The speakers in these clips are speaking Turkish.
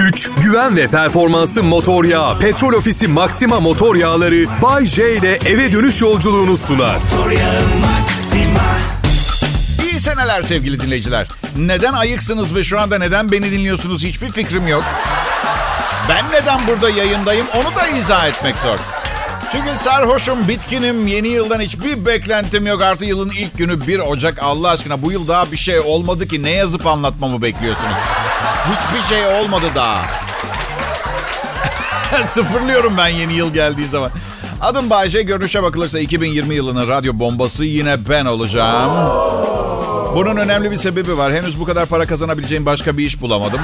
güç, güven ve performansı motor yağı. Petrol Ofisi Maxima motor yağları Bay J ile eve dönüş yolculuğunu sunar. İyi seneler sevgili dinleyiciler. Neden ayıksınız ve şu anda neden beni dinliyorsunuz hiçbir fikrim yok. Ben neden burada yayındayım onu da izah etmek zor. Çünkü sarhoşum, bitkinim, yeni yıldan hiçbir beklentim yok. Artı yılın ilk günü 1 Ocak Allah aşkına bu yıl daha bir şey olmadı ki ne yazıp anlatmamı bekliyorsunuz? Hiçbir şey olmadı daha. Sıfırlıyorum ben yeni yıl geldiği zaman. Adım Bayce, görünüşe bakılırsa 2020 yılının radyo bombası yine ben olacağım. Bunun önemli bir sebebi var. Henüz bu kadar para kazanabileceğim başka bir iş bulamadım.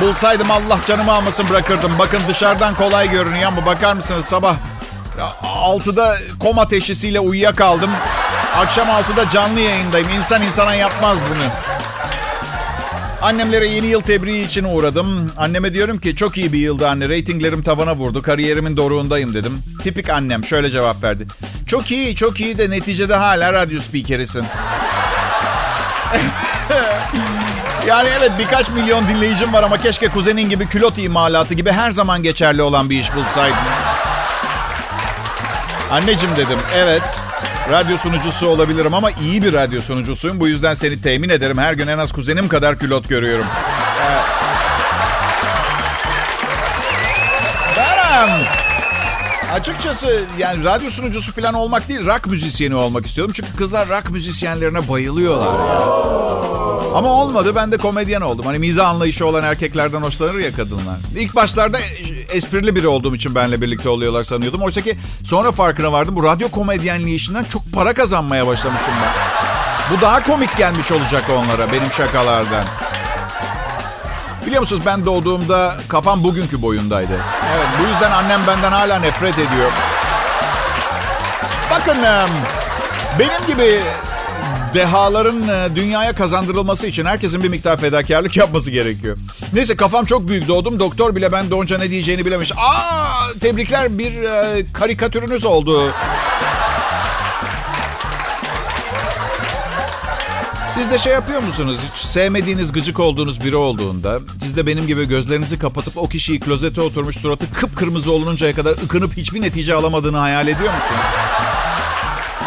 Bulsaydım Allah canımı almasın bırakırdım. Bakın dışarıdan kolay görünüyor ama bakar mısınız sabah 6'da koma teşhisiyle uyuyakaldım. Akşam 6'da canlı yayındayım. İnsan insana yapmaz bunu. Annemlere yeni yıl tebriği için uğradım. Anneme diyorum ki çok iyi bir yıldı anne. Ratinglerim tavana vurdu. Kariyerimin doruğundayım dedim. Tipik annem şöyle cevap verdi. Çok iyi, çok iyi de neticede hala radyo spikerisin. yani evet birkaç milyon dinleyicim var ama keşke kuzenin gibi külot imalatı gibi her zaman geçerli olan bir iş bulsaydım. Anneciğim dedim evet radyo sunucusu olabilirim ama iyi bir radyo sunucusuyum. Bu yüzden seni temin ederim. Her gün en az kuzenim kadar külot görüyorum. Evet. Açıkçası yani radyo sunucusu falan olmak değil, rock müzisyeni olmak istiyorum. Çünkü kızlar rock müzisyenlerine bayılıyorlar ya. Ama olmadı ben de komedyen oldum. Hani mizah anlayışı olan erkeklerden hoşlanır ya kadınlar. İlk başlarda esprili biri olduğum için benimle birlikte oluyorlar sanıyordum. Oysa ki sonra farkına vardım. Bu radyo komedyenliği işinden çok para kazanmaya başlamışım ben. Bu daha komik gelmiş olacak onlara benim şakalardan. Biliyor musunuz ben doğduğumda kafam bugünkü boyundaydı. Evet bu yüzden annem benden hala nefret ediyor. Bakın benim gibi dehaların dünyaya kazandırılması için herkesin bir miktar fedakarlık yapması gerekiyor. Neyse kafam çok büyük doğdum. Doktor bile ben doğunca ne diyeceğini bilemiş. Aa tebrikler bir e, karikatürünüz oldu. Siz de şey yapıyor musunuz? Hiç sevmediğiniz, gıcık olduğunuz biri olduğunda siz de benim gibi gözlerinizi kapatıp o kişiyi klozete oturmuş suratı kıpkırmızı olununcaya kadar ıkınıp hiçbir netice alamadığını hayal ediyor musunuz?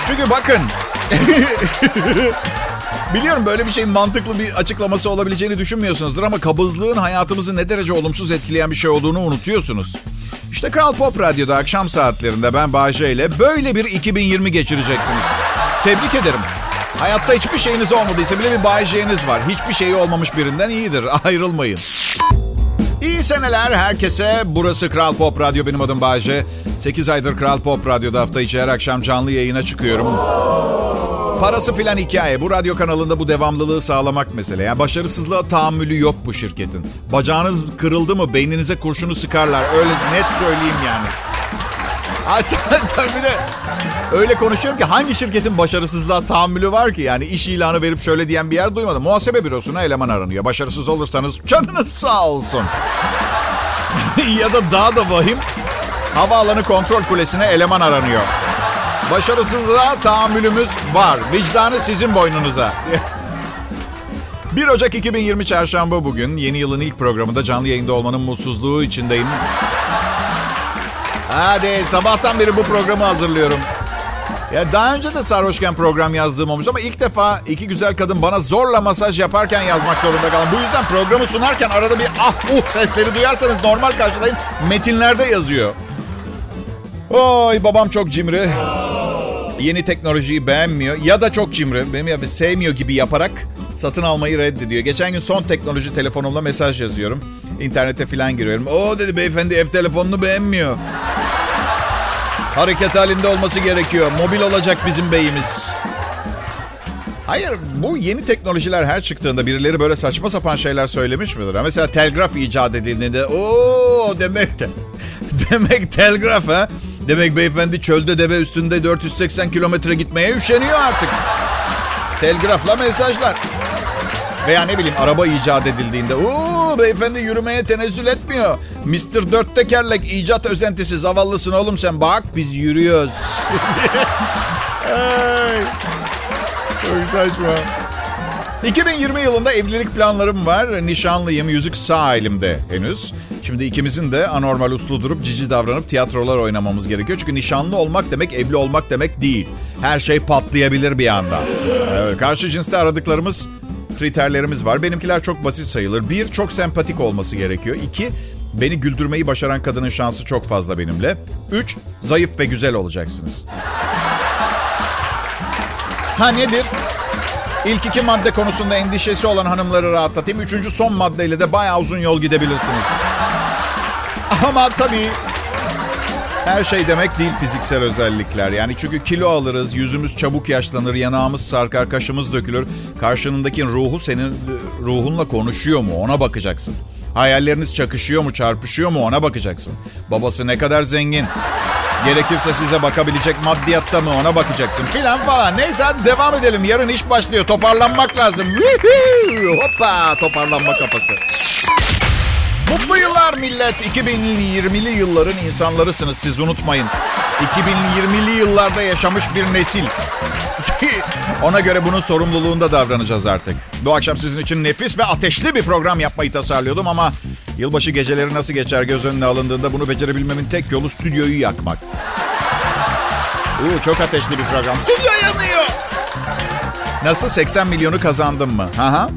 Çünkü bakın Biliyorum böyle bir şeyin mantıklı bir açıklaması olabileceğini düşünmüyorsunuzdur ama kabızlığın hayatımızı ne derece olumsuz etkileyen bir şey olduğunu unutuyorsunuz. İşte Kral Pop Radyo'da akşam saatlerinde ben Bahçe ile böyle bir 2020 geçireceksiniz. Tebrik ederim. Hayatta hiçbir şeyiniz olmadıysa bile bir Bayce'niz var. Hiçbir şeyi olmamış birinden iyidir. Ayrılmayın. İyi seneler herkese. Burası Kral Pop Radyo. Benim adım Bayce. 8 aydır Kral Pop Radyo'da hafta içi her akşam canlı yayına çıkıyorum. Parası filan hikaye. Bu radyo kanalında bu devamlılığı sağlamak mesele. Yani başarısızlığa tahammülü yok bu şirketin. Bacağınız kırıldı mı beyninize kurşunu sıkarlar. Öyle net söyleyeyim yani. Tabii de öyle konuşuyorum ki hangi şirketin başarısızlığa tahammülü var ki? Yani iş ilanı verip şöyle diyen bir yer duymadım. Muhasebe bürosuna eleman aranıyor. Başarısız olursanız canınız sağ olsun. ya da daha da vahim havaalanı kontrol kulesine eleman aranıyor. Başarısızlığa tahammülümüz var. Vicdanı sizin boynunuza. 1 Ocak 2020 Çarşamba bugün. Yeni yılın ilk programında canlı yayında olmanın mutsuzluğu içindeyim. Hadi sabahtan beri bu programı hazırlıyorum. Ya daha önce de sarhoşken program yazdığım olmuş ama ilk defa iki güzel kadın bana zorla masaj yaparken yazmak zorunda kaldım. Bu yüzden programı sunarken arada bir ah uh sesleri duyarsanız normal karşılayın. Metinlerde yazıyor. Oy babam çok cimri. Yeni teknolojiyi beğenmiyor ya da çok cimri. Benim ya sevmiyor gibi yaparak satın almayı reddediyor. Geçen gün son teknoloji telefonumla mesaj yazıyorum. İnternete falan giriyorum. O dedi beyefendi ev telefonunu beğenmiyor. Hareket halinde olması gerekiyor. Mobil olacak bizim beyimiz. Hayır bu yeni teknolojiler her çıktığında birileri böyle saçma sapan şeyler söylemiş midir? Mesela telgraf icat edildiğinde o demek de demek telgraf ha. Demek beyefendi çölde deve üstünde 480 kilometre gitmeye üşeniyor artık. Telgrafla mesajlar. Veya ne bileyim araba icat edildiğinde ooo beyefendi yürümeye tenezzül etmiyor. Mr. Dört tekerlek icat özentisi zavallısın oğlum sen bak biz yürüyoruz. Çok saçma. 2020 yılında evlilik planlarım var. Nişanlıyım, yüzük sağ elimde henüz. Şimdi ikimizin de anormal uslu durup cici davranıp tiyatrolar oynamamız gerekiyor. Çünkü nişanlı olmak demek evli olmak demek değil. Her şey patlayabilir bir anda. Evet, karşı cinste aradıklarımız kriterlerimiz var. Benimkiler çok basit sayılır. Bir, çok sempatik olması gerekiyor. İki, beni güldürmeyi başaran kadının şansı çok fazla benimle. Üç, zayıf ve güzel olacaksınız. Ha nedir? İlk iki madde konusunda endişesi olan hanımları rahatlatayım. Üçüncü son maddeyle de bayağı uzun yol gidebilirsiniz. Ama tabii her şey demek değil fiziksel özellikler. Yani çünkü kilo alırız, yüzümüz çabuk yaşlanır, yanağımız sarkar, kaşımız dökülür. Karşınındaki ruhu senin ruhunla konuşuyor mu ona bakacaksın. Hayalleriniz çakışıyor mu, çarpışıyor mu ona bakacaksın. Babası ne kadar zengin, Gerekirse size bakabilecek maddiyatta mı ona bakacaksın filan falan. Neyse hadi devam edelim. Yarın iş başlıyor. Toparlanmak lazım. Hoppa toparlanma kafası. Mutlu yıllar millet. 2020'li yılların insanlarısınız siz unutmayın. 2020'li yıllarda yaşamış bir nesil. Ona göre bunun sorumluluğunda davranacağız artık. Bu akşam sizin için nefis ve ateşli bir program yapmayı tasarlıyordum ama yılbaşı geceleri nasıl geçer göz önüne alındığında bunu becerebilmemin tek yolu stüdyoyu yakmak. Uuu çok ateşli bir program. Stüdyo yanıyor. Nasıl 80 milyonu kazandım mı? Aha.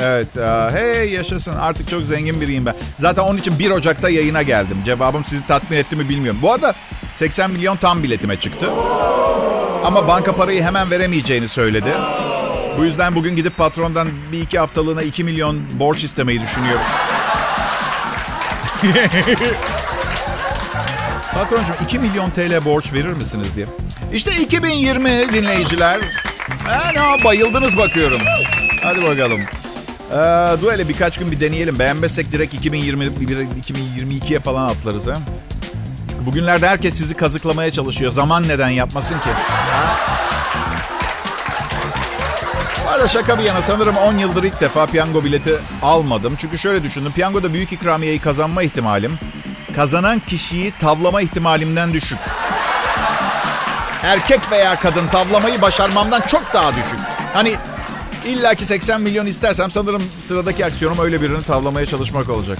Evet. Uh, hey yaşasın. Artık çok zengin biriyim ben. Zaten onun için 1 Ocak'ta yayına geldim. Cevabım sizi tatmin etti mi bilmiyorum. Bu arada 80 milyon tam biletime çıktı. Ama banka parayı hemen veremeyeceğini söyledi. Bu yüzden bugün gidip patrondan bir iki haftalığına 2 milyon borç istemeyi düşünüyorum. Patroncuğum 2 milyon TL borç verir misiniz diye. İşte 2020 dinleyiciler. Ano, bayıldınız bakıyorum. Hadi bakalım. Ee, dur hele birkaç gün bir deneyelim. Beğenmezsek direkt 2020, 2022'ye falan atlarız ha. Bugünlerde herkes sizi kazıklamaya çalışıyor. Zaman neden yapmasın ki? Bu arada şaka bir yana sanırım 10 yıldır ilk defa piyango bileti almadım. Çünkü şöyle düşündüm. Piyangoda büyük ikramiyeyi kazanma ihtimalim kazanan kişiyi tavlama ihtimalimden düşük. Erkek veya kadın tavlamayı başarmamdan çok daha düşük. Hani illaki 80 milyon istersem sanırım sıradaki aksiyonum öyle birini tavlamaya çalışmak olacak.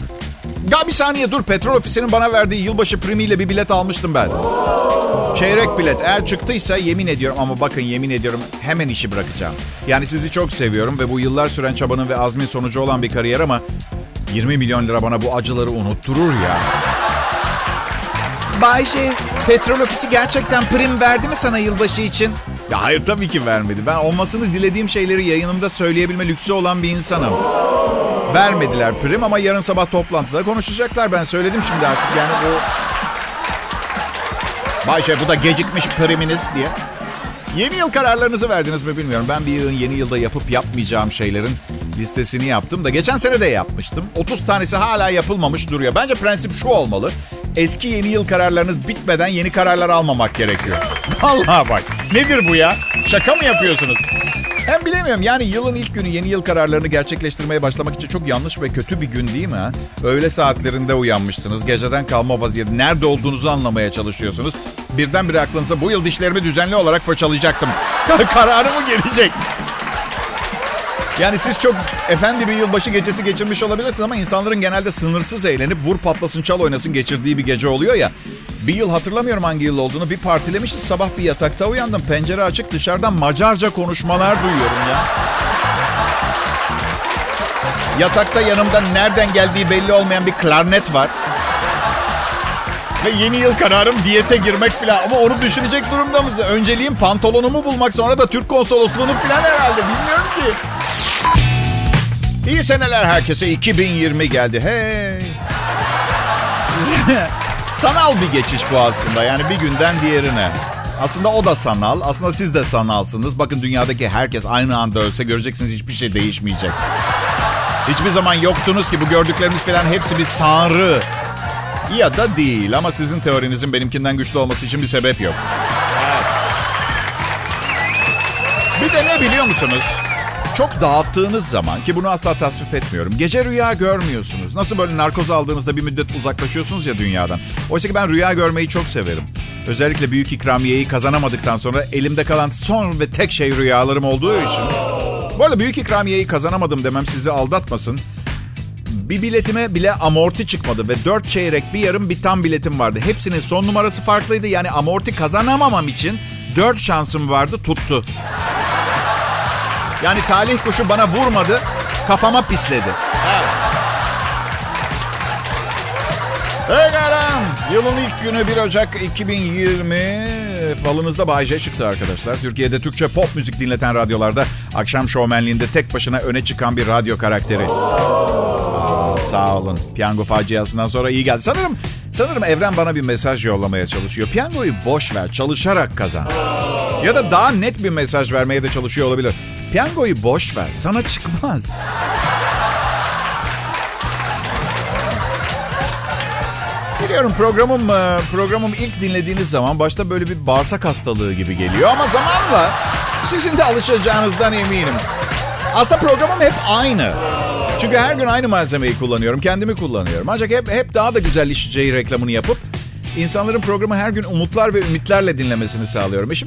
Ya bir saniye dur. Petrol ofisinin bana verdiği yılbaşı primiyle bir bilet almıştım ben. Çeyrek bilet. Eğer çıktıysa yemin ediyorum ama bakın yemin ediyorum hemen işi bırakacağım. Yani sizi çok seviyorum ve bu yıllar süren çabanın ve azmin sonucu olan bir kariyer ama 20 milyon lira bana bu acıları unutturur ya. Bayşe, petrol ofisi gerçekten prim verdi mi sana yılbaşı için? Ya hayır tabii ki vermedi. Ben olmasını dilediğim şeyleri yayınımda söyleyebilme lüksü olan bir insanım. Vermediler prim ama yarın sabah toplantıda konuşacaklar. Ben söyledim şimdi artık yani bu... Bayşe bu da gecikmiş priminiz diye. Yeni yıl kararlarınızı verdiniz mi bilmiyorum. Ben bir yılın yeni yılda yapıp yapmayacağım şeylerin listesini yaptım da geçen sene de yapmıştım. 30 tanesi hala yapılmamış duruyor. Bence prensip şu olmalı. Eski yeni yıl kararlarınız bitmeden yeni kararlar almamak gerekiyor. Allah bak. Nedir bu ya? Şaka mı yapıyorsunuz? Hem bilemiyorum yani yılın ilk günü yeni yıl kararlarını gerçekleştirmeye başlamak için çok yanlış ve kötü bir gün değil mi? Ha? Öğle saatlerinde uyanmışsınız. Geceden kalma vaziyeti. Nerede olduğunuzu anlamaya çalışıyorsunuz. Birdenbire aklınıza bu yıl dişlerimi düzenli olarak fırçalayacaktım. Kararı mı gelecek? Yani siz çok efendi bir yılbaşı gecesi geçirmiş olabilirsiniz ama insanların genelde sınırsız eğlenip vur patlasın çal oynasın geçirdiği bir gece oluyor ya. Bir yıl hatırlamıyorum hangi yıl olduğunu. Bir partilemişiz sabah bir yatakta uyandım. Pencere açık dışarıdan Macarca konuşmalar duyuyorum ya. Yatakta yanımda nereden geldiği belli olmayan bir klarnet var. Ve yeni yıl kararım diyete girmek falan. Ama onu düşünecek durumda mısın? Önceliğim pantolonumu bulmak sonra da Türk konsolosluğunu falan herhalde. Bilmiyorum ki. İyi seneler herkese. 2020 geldi. Hey. sanal bir geçiş bu aslında. Yani bir günden diğerine. Aslında o da sanal. Aslında siz de sanalsınız. Bakın dünyadaki herkes aynı anda ölse göreceksiniz hiçbir şey değişmeyecek. Hiçbir zaman yoktunuz ki bu gördüklerimiz falan hepsi bir sanrı. Ya da değil ama sizin teorinizin benimkinden güçlü olması için bir sebep yok. Bir de ne biliyor musunuz? Çok dağıttığınız zaman ki bunu asla tasvip etmiyorum. Gece rüya görmüyorsunuz. Nasıl böyle narkoz aldığınızda bir müddet uzaklaşıyorsunuz ya dünyadan. Oysa ki ben rüya görmeyi çok severim. Özellikle büyük ikramiyeyi kazanamadıktan sonra elimde kalan son ve tek şey rüyalarım olduğu için. Bu arada büyük ikramiyeyi kazanamadım demem sizi aldatmasın. Bir biletime bile amorti çıkmadı ve dört çeyrek bir yarım bir tam biletim vardı. Hepsinin son numarası farklıydı. Yani amorti kazanamamam için dört şansım vardı tuttu. Yani talih kuşu bana vurmadı, kafama pisledi. Pekala. Yılın ilk günü 1 Ocak 2020. Falınızda Bay J çıktı arkadaşlar. Türkiye'de Türkçe pop müzik dinleten radyolarda akşam şovmenliğinde tek başına öne çıkan bir radyo karakteri. Aa, sağ olun. Piyango faciasından sonra iyi geldi. Sanırım sanırım evren bana bir mesaj yollamaya çalışıyor. Piyangoyu boş ver, çalışarak kazan. Ya da daha net bir mesaj vermeye de çalışıyor olabilir. Piyangoyu boş ver, sana çıkmaz. Biliyorum programım e, programım ilk dinlediğiniz zaman başta böyle bir bağırsak hastalığı gibi geliyor ama zamanla sizin de alışacağınızdan eminim. Aslında programım hep aynı. Çünkü her gün aynı malzemeyi kullanıyorum, kendimi kullanıyorum. Ancak hep hep daha da güzelleşeceği reklamını yapıp insanların programı her gün umutlar ve ümitlerle dinlemesini sağlıyorum. E şimdi